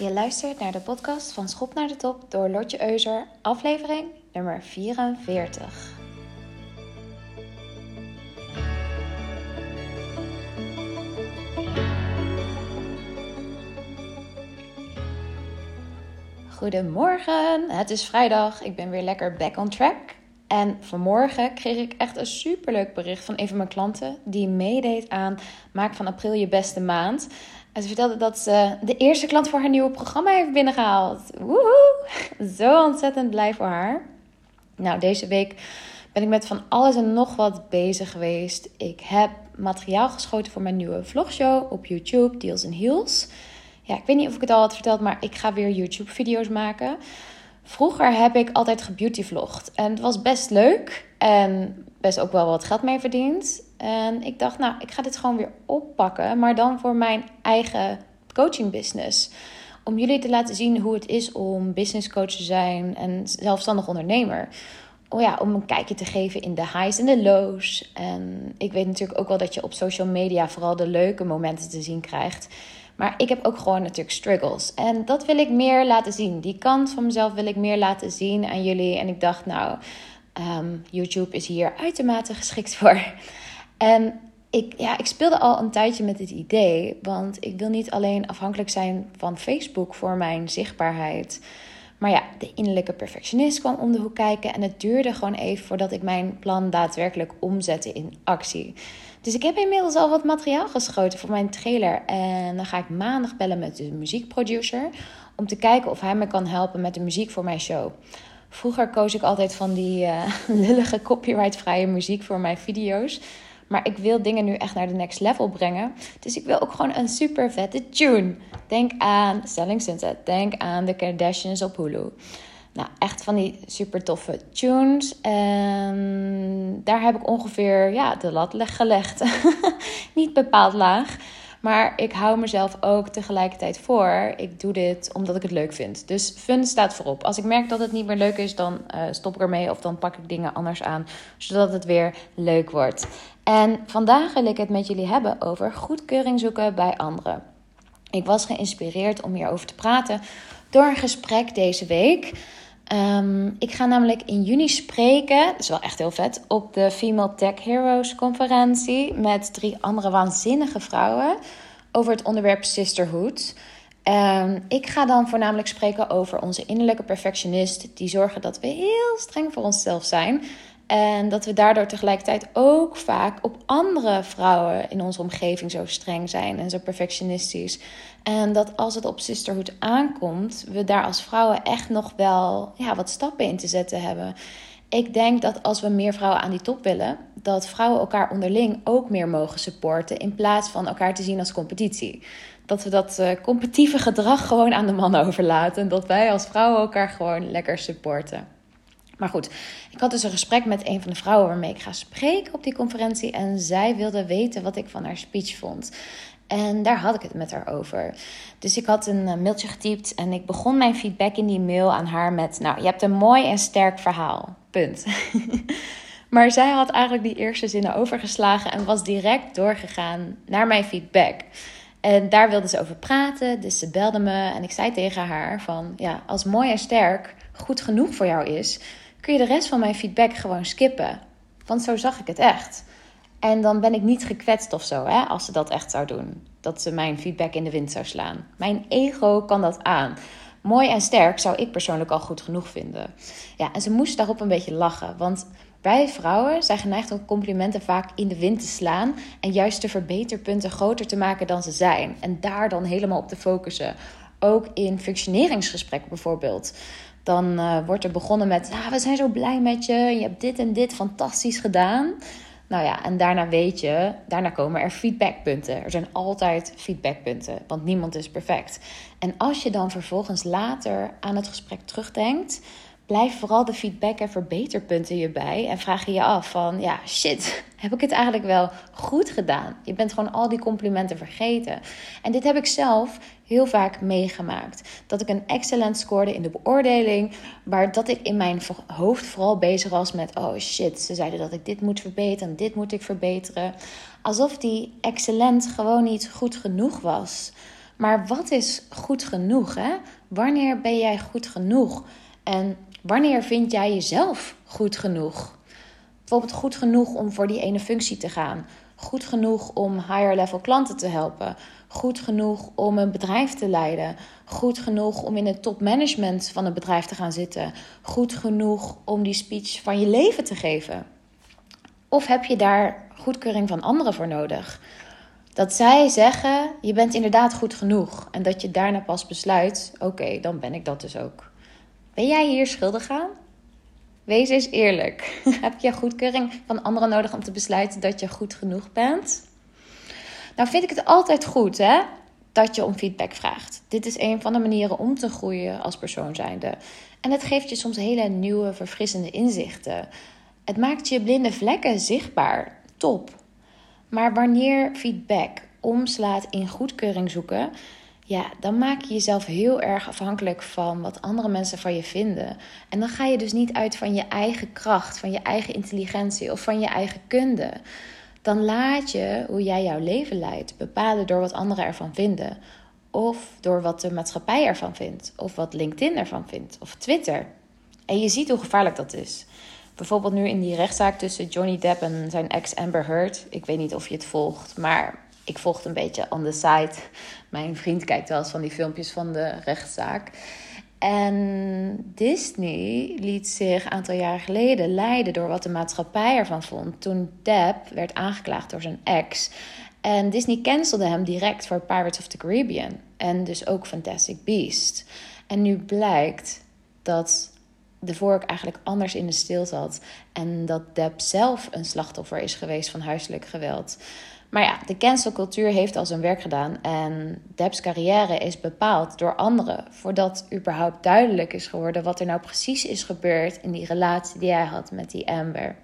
Je luistert naar de podcast van Schop naar de Top door Lotje Euser, aflevering nummer 44. Goedemorgen, het is vrijdag. Ik ben weer lekker back on track. En vanmorgen kreeg ik echt een superleuk bericht van een van mijn klanten die meedeed aan Maak van april je beste maand. En ze vertelde dat ze de eerste klant voor haar nieuwe programma heeft binnengehaald. Woehoe! Zo ontzettend blij voor haar. Nou, deze week ben ik met van alles en nog wat bezig geweest. Ik heb materiaal geschoten voor mijn nieuwe vlogshow op YouTube, Deals and Heels. Ja, ik weet niet of ik het al had verteld, maar ik ga weer YouTube-video's maken. Vroeger heb ik altijd gebeautyvlogd. En het was best leuk. En best ook wel wat geld mee verdiend. En ik dacht, nou, ik ga dit gewoon weer oppakken. Maar dan voor mijn eigen coaching business. Om jullie te laten zien hoe het is om business coach te zijn en zelfstandig ondernemer. Oh ja, om een kijkje te geven in de highs en de lows. En ik weet natuurlijk ook wel dat je op social media vooral de leuke momenten te zien krijgt. Maar ik heb ook gewoon natuurlijk struggles. En dat wil ik meer laten zien. Die kant van mezelf wil ik meer laten zien aan jullie. En ik dacht, nou, ehm, YouTube is hier uitermate geschikt voor. En ik, ja, ik speelde al een tijdje met dit idee. Want ik wil niet alleen afhankelijk zijn van Facebook voor mijn zichtbaarheid. Maar ja, de innerlijke perfectionist kwam om de hoek kijken. En het duurde gewoon even voordat ik mijn plan daadwerkelijk omzette in actie. Dus ik heb inmiddels al wat materiaal geschoten voor mijn trailer. En dan ga ik maandag bellen met de muziekproducer. Om te kijken of hij me kan helpen met de muziek voor mijn show. Vroeger koos ik altijd van die uh, lullige copyrightvrije muziek voor mijn video's. Maar ik wil dingen nu echt naar de next level brengen. Dus ik wil ook gewoon een super vette tune. Denk aan Selling Sunset. Denk aan de Kardashians op Hulu. Nou, echt van die super toffe tunes. En daar heb ik ongeveer ja, de lat gelegd. Niet bepaald laag. Maar ik hou mezelf ook tegelijkertijd voor. Ik doe dit omdat ik het leuk vind. Dus fun staat voorop. Als ik merk dat het niet meer leuk is, dan uh, stop ik ermee. Of dan pak ik dingen anders aan. Zodat het weer leuk wordt. En vandaag wil ik het met jullie hebben over goedkeuring zoeken bij anderen. Ik was geïnspireerd om hierover te praten door een gesprek deze week. Um, ik ga namelijk in juni spreken, dat is wel echt heel vet, op de Female Tech Heroes conferentie met drie andere waanzinnige vrouwen over het onderwerp sisterhood. Um, ik ga dan voornamelijk spreken over onze innerlijke perfectionist, die zorgen dat we heel streng voor onszelf zijn. En dat we daardoor tegelijkertijd ook vaak op andere vrouwen in onze omgeving zo streng zijn en zo perfectionistisch. En dat als het op sisterhood aankomt, we daar als vrouwen echt nog wel ja, wat stappen in te zetten hebben. Ik denk dat als we meer vrouwen aan die top willen, dat vrouwen elkaar onderling ook meer mogen supporten in plaats van elkaar te zien als competitie. Dat we dat uh, competitieve gedrag gewoon aan de mannen overlaten en dat wij als vrouwen elkaar gewoon lekker supporten. Maar goed, ik had dus een gesprek met een van de vrouwen waarmee ik ga spreken op die conferentie. En zij wilde weten wat ik van haar speech vond. En daar had ik het met haar over. Dus ik had een eh, mailtje getypt en ik begon mijn feedback in die mail aan haar met: Nou, je hebt een mooi en sterk verhaal. Punt. maar zij had eigenlijk die eerste zinnen overgeslagen en was direct doorgegaan naar mijn feedback. En daar wilde ze over praten, dus ze belde me en ik zei tegen haar van ja, als mooi en sterk goed genoeg voor jou is, kun je de rest van mijn feedback gewoon skippen. Want zo zag ik het echt. En dan ben ik niet gekwetst of zo, hè, als ze dat echt zou doen. Dat ze mijn feedback in de wind zou slaan. Mijn ego kan dat aan. Mooi en sterk zou ik persoonlijk al goed genoeg vinden. Ja, en ze moest daarop een beetje lachen. Want wij vrouwen zijn geneigd om complimenten vaak in de wind te slaan. En juist de verbeterpunten groter te maken dan ze zijn. En daar dan helemaal op te focussen. Ook in functioneringsgesprekken bijvoorbeeld. Dan uh, wordt er begonnen met: ah, We zijn zo blij met je. Je hebt dit en dit fantastisch gedaan. Nou ja, en daarna weet je, daarna komen er feedbackpunten. Er zijn altijd feedbackpunten, want niemand is perfect. En als je dan vervolgens later aan het gesprek terugdenkt, blijf vooral de feedback en verbeterpunten hierbij. En vraag je je af van, ja, shit, heb ik het eigenlijk wel goed gedaan? Je bent gewoon al die complimenten vergeten. En dit heb ik zelf heel vaak meegemaakt. Dat ik een excellent scoorde in de beoordeling, maar dat ik in mijn hoofd vooral bezig was met, oh shit, ze zeiden dat ik dit moet verbeteren, dit moet ik verbeteren. Alsof die excellent gewoon niet goed genoeg was. Maar wat is goed genoeg? Hè? Wanneer ben jij goed genoeg? En wanneer vind jij jezelf goed genoeg? Bijvoorbeeld goed genoeg om voor die ene functie te gaan. Goed genoeg om higher level klanten te helpen. Goed genoeg om een bedrijf te leiden. Goed genoeg om in het topmanagement van een bedrijf te gaan zitten. Goed genoeg om die speech van je leven te geven. Of heb je daar goedkeuring van anderen voor nodig? Dat zij zeggen: je bent inderdaad goed genoeg. En dat je daarna pas besluit: oké, dan ben ik dat dus ook. Ben jij hier schuldig aan? Wees eens eerlijk. Heb je goedkeuring van anderen nodig om te besluiten dat je goed genoeg bent? Nou vind ik het altijd goed hè, dat je om feedback vraagt. Dit is een van de manieren om te groeien als persoon zijnde. En het geeft je soms hele nieuwe, verfrissende inzichten. Het maakt je blinde vlekken zichtbaar. Top. Maar wanneer feedback omslaat in goedkeuring zoeken, ja, dan maak je jezelf heel erg afhankelijk van wat andere mensen van je vinden. En dan ga je dus niet uit van je eigen kracht, van je eigen intelligentie of van je eigen kunde. Dan laat je hoe jij jouw leven leidt bepalen door wat anderen ervan vinden. Of door wat de maatschappij ervan vindt. Of wat LinkedIn ervan vindt. Of Twitter. En je ziet hoe gevaarlijk dat is. Bijvoorbeeld nu in die rechtszaak tussen Johnny Depp en zijn ex Amber Heard. Ik weet niet of je het volgt, maar ik volg het een beetje on the side. Mijn vriend kijkt wel eens van die filmpjes van de rechtszaak. En Disney liet zich een aantal jaar geleden leiden door wat de maatschappij ervan vond. Toen Depp werd aangeklaagd door zijn ex. En Disney cancelde hem direct voor Pirates of the Caribbean. En dus ook Fantastic Beast. En nu blijkt dat de vork eigenlijk anders in de stil zat. En dat Depp zelf een slachtoffer is geweest van huiselijk geweld. Maar ja, de cancelcultuur heeft al zijn werk gedaan. En Depp's carrière is bepaald door anderen. Voordat überhaupt duidelijk is geworden wat er nou precies is gebeurd in die relatie die hij had met die Amber.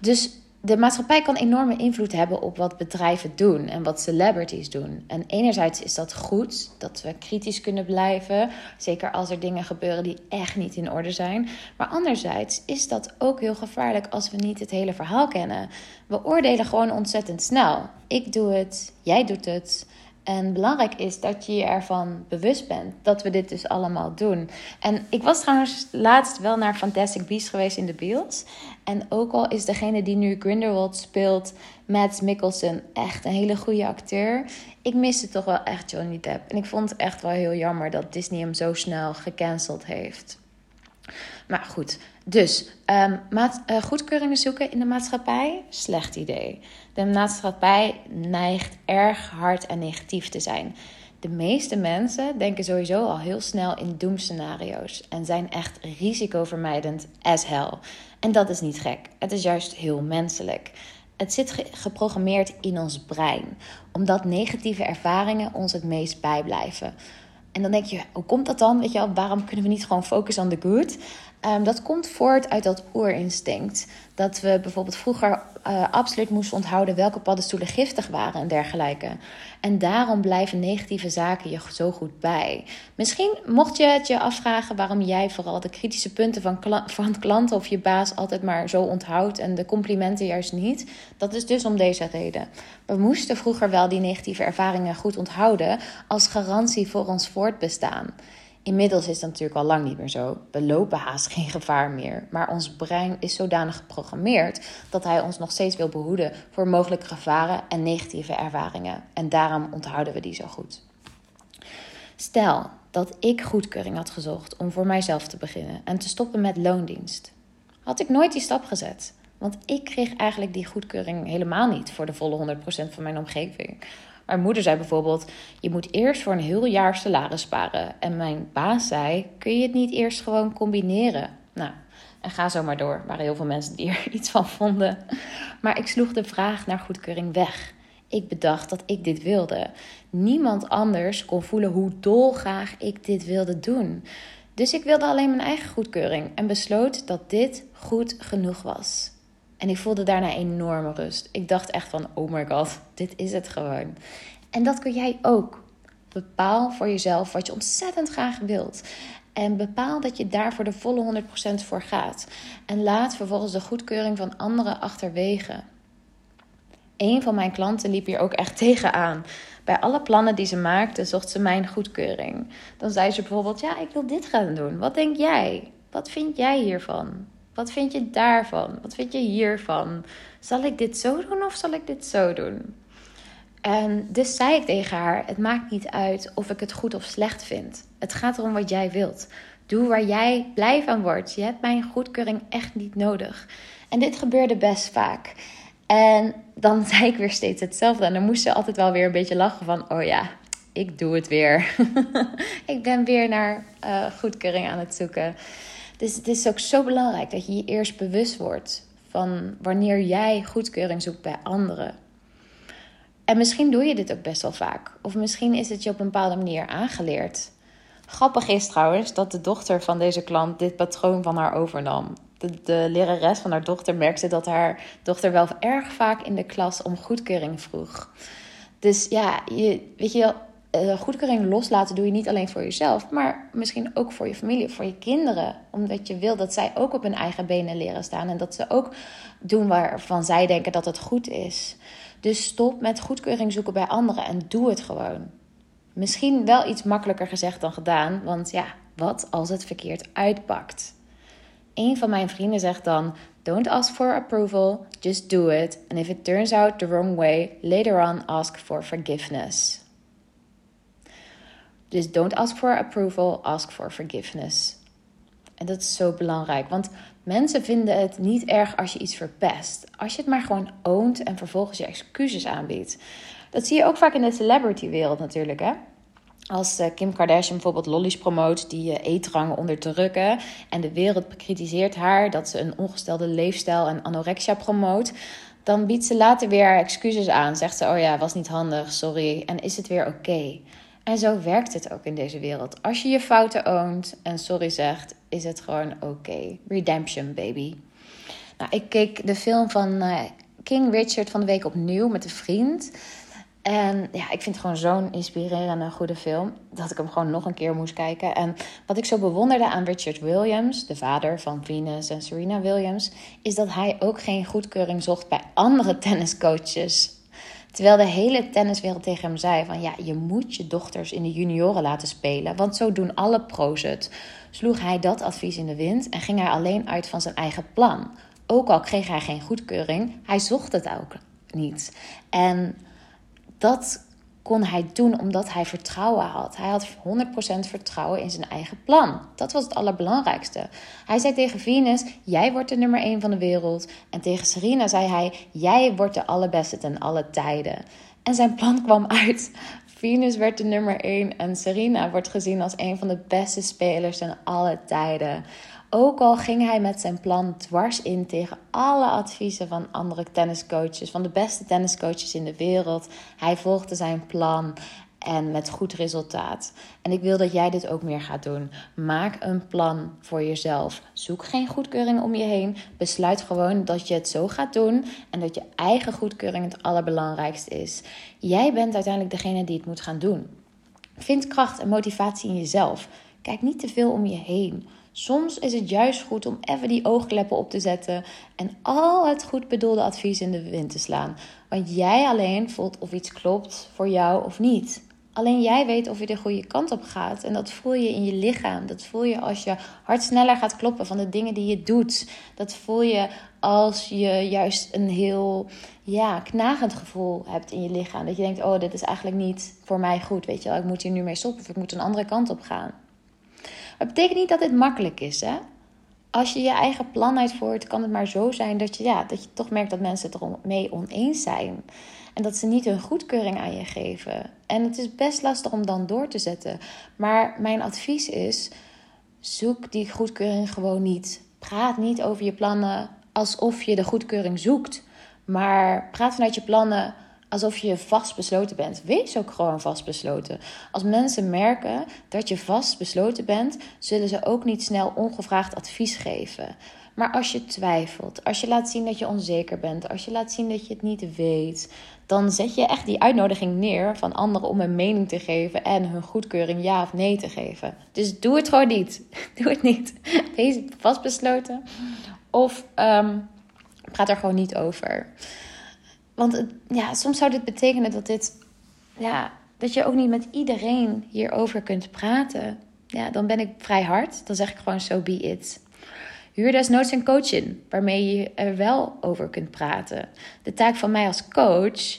Dus de maatschappij kan enorme invloed hebben op wat bedrijven doen en wat celebrities doen. En enerzijds is dat goed, dat we kritisch kunnen blijven, zeker als er dingen gebeuren die echt niet in orde zijn. Maar anderzijds is dat ook heel gevaarlijk als we niet het hele verhaal kennen. We oordelen gewoon ontzettend snel. Ik doe het, jij doet het. En belangrijk is dat je je ervan bewust bent dat we dit dus allemaal doen. En ik was trouwens laatst wel naar Fantastic Beasts geweest in de bios. En ook al is degene die nu Grindelwald speelt, Matt Mikkelsen, echt een hele goede acteur. Ik miste toch wel echt Johnny Depp. En ik vond het echt wel heel jammer dat Disney hem zo snel gecanceld heeft. Maar goed, dus maat, uh, goedkeuringen zoeken in de maatschappij, slecht idee. De maatschappij neigt erg hard en negatief te zijn. De meeste mensen denken sowieso al heel snel in doemscenario's en zijn echt risicovermijdend as hell. En dat is niet gek, het is juist heel menselijk. Het zit geprogrammeerd in ons brein, omdat negatieve ervaringen ons het meest bijblijven. En dan denk je, hoe komt dat dan? Weet je wel, waarom kunnen we niet gewoon focussen on the good? Um, dat komt voort uit dat oerinstinct. Dat we bijvoorbeeld vroeger uh, absoluut moesten onthouden welke paddenstoelen giftig waren en dergelijke. En daarom blijven negatieve zaken je zo goed bij. Misschien mocht je het je afvragen waarom jij vooral de kritische punten van, kla van klanten of je baas altijd maar zo onthoudt en de complimenten juist niet. Dat is dus om deze reden. We moesten vroeger wel die negatieve ervaringen goed onthouden als garantie voor ons voortbestaan. Inmiddels is dat natuurlijk al lang niet meer zo. We lopen haast geen gevaar meer. Maar ons brein is zodanig geprogrammeerd dat hij ons nog steeds wil behoeden voor mogelijke gevaren en negatieve ervaringen. En daarom onthouden we die zo goed. Stel dat ik goedkeuring had gezocht om voor mijzelf te beginnen en te stoppen met loondienst. Had ik nooit die stap gezet. Want ik kreeg eigenlijk die goedkeuring helemaal niet voor de volle 100% van mijn omgeving. Mijn moeder zei bijvoorbeeld: Je moet eerst voor een heel jaar salaris sparen. En mijn baas zei: Kun je het niet eerst gewoon combineren? Nou, en ga zo maar door. Er waren heel veel mensen die er iets van vonden. Maar ik sloeg de vraag naar goedkeuring weg. Ik bedacht dat ik dit wilde. Niemand anders kon voelen hoe dolgraag ik dit wilde doen. Dus ik wilde alleen mijn eigen goedkeuring en besloot dat dit goed genoeg was. En ik voelde daarna enorme rust. Ik dacht echt van, oh my god, dit is het gewoon. En dat kun jij ook. Bepaal voor jezelf wat je ontzettend graag wilt. En bepaal dat je daar voor de volle 100% voor gaat. En laat vervolgens de goedkeuring van anderen achterwege. een van mijn klanten liep hier ook echt tegenaan. Bij alle plannen die ze maakte, zocht ze mijn goedkeuring. Dan zei ze bijvoorbeeld: Ja, ik wil dit gaan doen. Wat denk jij? Wat vind jij hiervan? Wat vind je daarvan? Wat vind je hiervan? Zal ik dit zo doen of zal ik dit zo doen? En dus zei ik tegen haar: Het maakt niet uit of ik het goed of slecht vind. Het gaat erom wat jij wilt. Doe waar jij blij van wordt. Je hebt mijn goedkeuring echt niet nodig. En dit gebeurde best vaak. En dan zei ik weer steeds hetzelfde. En dan moest ze altijd wel weer een beetje lachen van... Oh ja, ik doe het weer. ik ben weer naar uh, goedkeuring aan het zoeken. Dus het is ook zo belangrijk dat je je eerst bewust wordt... van wanneer jij goedkeuring zoekt bij anderen. En misschien doe je dit ook best wel vaak. Of misschien is het je op een bepaalde manier aangeleerd. Grappig is trouwens dat de dochter van deze klant dit patroon van haar overnam. De, lerares van haar dochter merkte dat haar dochter wel erg vaak in de klas om goedkeuring vroeg. Dus ja, je, weet je, uh, goedkeuring loslaten doe je niet alleen voor jezelf, maar misschien ook voor je familie, voor je kinderen. Omdat je wil dat zij ook op hun eigen benen leren staan en dat ze ook doen waarvan zij denken dat het goed is. Dus stop met goedkeuring zoeken bij anderen en doe het gewoon. Misschien wel iets makkelijker gezegd dan gedaan, want ja, wat als het verkeerd uitpakt? Een van mijn vrienden zegt dan: Don't ask for approval, just do it. And if it turns out the wrong way, later on ask for forgiveness. Dus don't ask for approval, ask for forgiveness. En dat is zo belangrijk, want mensen vinden het niet erg als je iets verpest. Als je het maar gewoon oont en vervolgens je excuses aanbiedt. Dat zie je ook vaak in de celebrity-wereld natuurlijk, hè? Als eh, Kim Kardashian bijvoorbeeld lollies promoot die uh, eetrangen onderdrukken en de wereld bekritiseert haar dat ze een ongestelde leefstijl en anorexia promoot, dan biedt ze later weer excuses aan. Zegt ze: Oh ja, was niet handig, sorry. En is het weer oké? En zo werkt het ook in deze wereld. Als je je fouten oont en sorry zegt, is het gewoon oké. Redemption, baby. Nou, ik keek de film van uh, King Richard van de week opnieuw met een vriend. En ja, ik vind het gewoon zo'n inspirerende, goede film. Dat ik hem gewoon nog een keer moest kijken. En wat ik zo bewonderde aan Richard Williams, de vader van Venus en Serena Williams, is dat hij ook geen goedkeuring zocht bij andere tenniscoaches. Terwijl de hele tenniswereld tegen hem zei: van ja, je moet je dochters in de junioren laten spelen, want zo doen alle pro's het. Sloeg hij dat advies in de wind en ging hij alleen uit van zijn eigen plan. Ook al kreeg hij geen goedkeuring, hij zocht het ook niet. En dat kon hij doen omdat hij vertrouwen had. Hij had 100% vertrouwen in zijn eigen plan. Dat was het allerbelangrijkste. Hij zei tegen Venus: Jij wordt de nummer 1 van de wereld. En tegen Serena zei hij: Jij wordt de allerbeste ten alle tijden. En zijn plan kwam uit. Venus werd de nummer 1 en Serena wordt gezien als een van de beste spelers ten alle tijden. Ook al ging hij met zijn plan dwars in tegen alle adviezen van andere tenniscoaches, van de beste tenniscoaches in de wereld. Hij volgde zijn plan en met goed resultaat. En ik wil dat jij dit ook meer gaat doen. Maak een plan voor jezelf. Zoek geen goedkeuring om je heen. Besluit gewoon dat je het zo gaat doen en dat je eigen goedkeuring het allerbelangrijkste is. Jij bent uiteindelijk degene die het moet gaan doen. Vind kracht en motivatie in jezelf. Kijk niet te veel om je heen. Soms is het juist goed om even die oogkleppen op te zetten en al het goed bedoelde advies in de wind te slaan. Want jij alleen voelt of iets klopt voor jou of niet. Alleen jij weet of je de goede kant op gaat. En dat voel je in je lichaam. Dat voel je als je hart sneller gaat kloppen van de dingen die je doet. Dat voel je als je juist een heel ja, knagend gevoel hebt in je lichaam. Dat je denkt, oh, dit is eigenlijk niet voor mij goed. Weet je wel, ik moet hier nu mee stoppen of ik moet een andere kant op gaan. Het betekent niet dat dit makkelijk is, hè? Als je je eigen plan uitvoert, kan het maar zo zijn dat je, ja, dat je toch merkt dat mensen het ermee oneens zijn. En dat ze niet hun goedkeuring aan je geven. En het is best lastig om dan door te zetten. Maar mijn advies is: zoek die goedkeuring gewoon niet. Praat niet over je plannen alsof je de goedkeuring zoekt. Maar praat vanuit je plannen alsof je vastbesloten bent. Wees ook gewoon vastbesloten. Als mensen merken dat je vastbesloten bent, zullen ze ook niet snel ongevraagd advies geven. Maar als je twijfelt, als je laat zien dat je onzeker bent, als je laat zien dat je het niet weet, dan zet je echt die uitnodiging neer van anderen om een mening te geven en hun goedkeuring ja of nee te geven. Dus doe het gewoon niet. Doe het niet. Wees vastbesloten of um, praat er gewoon niet over. Want ja, soms zou dit betekenen dat dit, ja, dat je ook niet met iedereen hierover kunt praten. Ja, dan ben ik vrij hard. Dan zeg ik gewoon so be it. Huur desnoods een coach in waarmee je er wel over kunt praten. De taak van mij als coach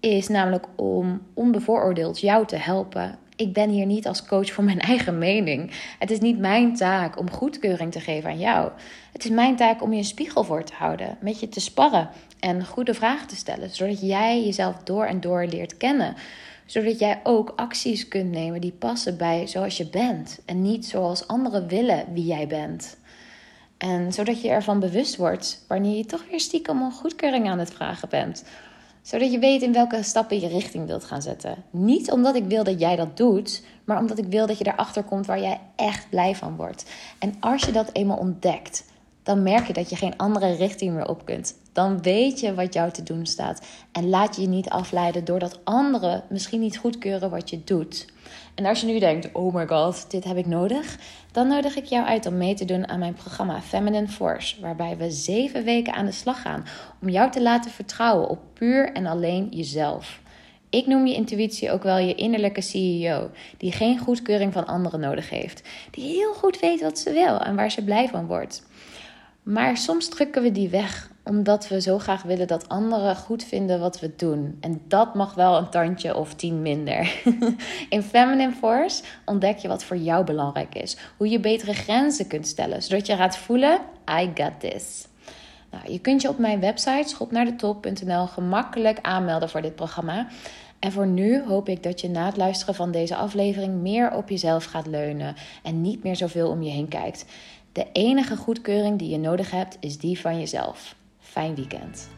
is namelijk om onbevooroordeeld jou te helpen. Ik ben hier niet als coach voor mijn eigen mening. Het is niet mijn taak om goedkeuring te geven aan jou. Het is mijn taak om je een spiegel voor te houden, met je te sparren en goede vragen te stellen, zodat jij jezelf door en door leert kennen. Zodat jij ook acties kunt nemen die passen bij zoals je bent en niet zoals anderen willen wie jij bent. En zodat je ervan bewust wordt wanneer je toch weer stiekem om goedkeuring aan het vragen bent. Zodat je weet in welke stappen je richting wilt gaan zetten. Niet omdat ik wil dat jij dat doet, maar omdat ik wil dat je erachter komt waar jij echt blij van wordt. En als je dat eenmaal ontdekt, dan merk je dat je geen andere richting meer op kunt. Dan weet je wat jou te doen staat. En laat je je niet afleiden doordat anderen misschien niet goedkeuren wat je doet. En als je nu denkt: oh my god, dit heb ik nodig, dan nodig ik jou uit om mee te doen aan mijn programma Feminine Force, waarbij we zeven weken aan de slag gaan om jou te laten vertrouwen op puur en alleen jezelf. Ik noem je intuïtie ook wel je innerlijke CEO, die geen goedkeuring van anderen nodig heeft, die heel goed weet wat ze wil en waar ze blij van wordt. Maar soms drukken we die weg omdat we zo graag willen dat anderen goed vinden wat we doen. En dat mag wel een tandje of tien minder. In Feminine Force ontdek je wat voor jou belangrijk is. Hoe je betere grenzen kunt stellen, zodat je gaat voelen: I got this. Nou, je kunt je op mijn website schopnaardetop.nl gemakkelijk aanmelden voor dit programma. En voor nu hoop ik dat je na het luisteren van deze aflevering meer op jezelf gaat leunen en niet meer zoveel om je heen kijkt. De enige goedkeuring die je nodig hebt is die van jezelf. Fijn weekend.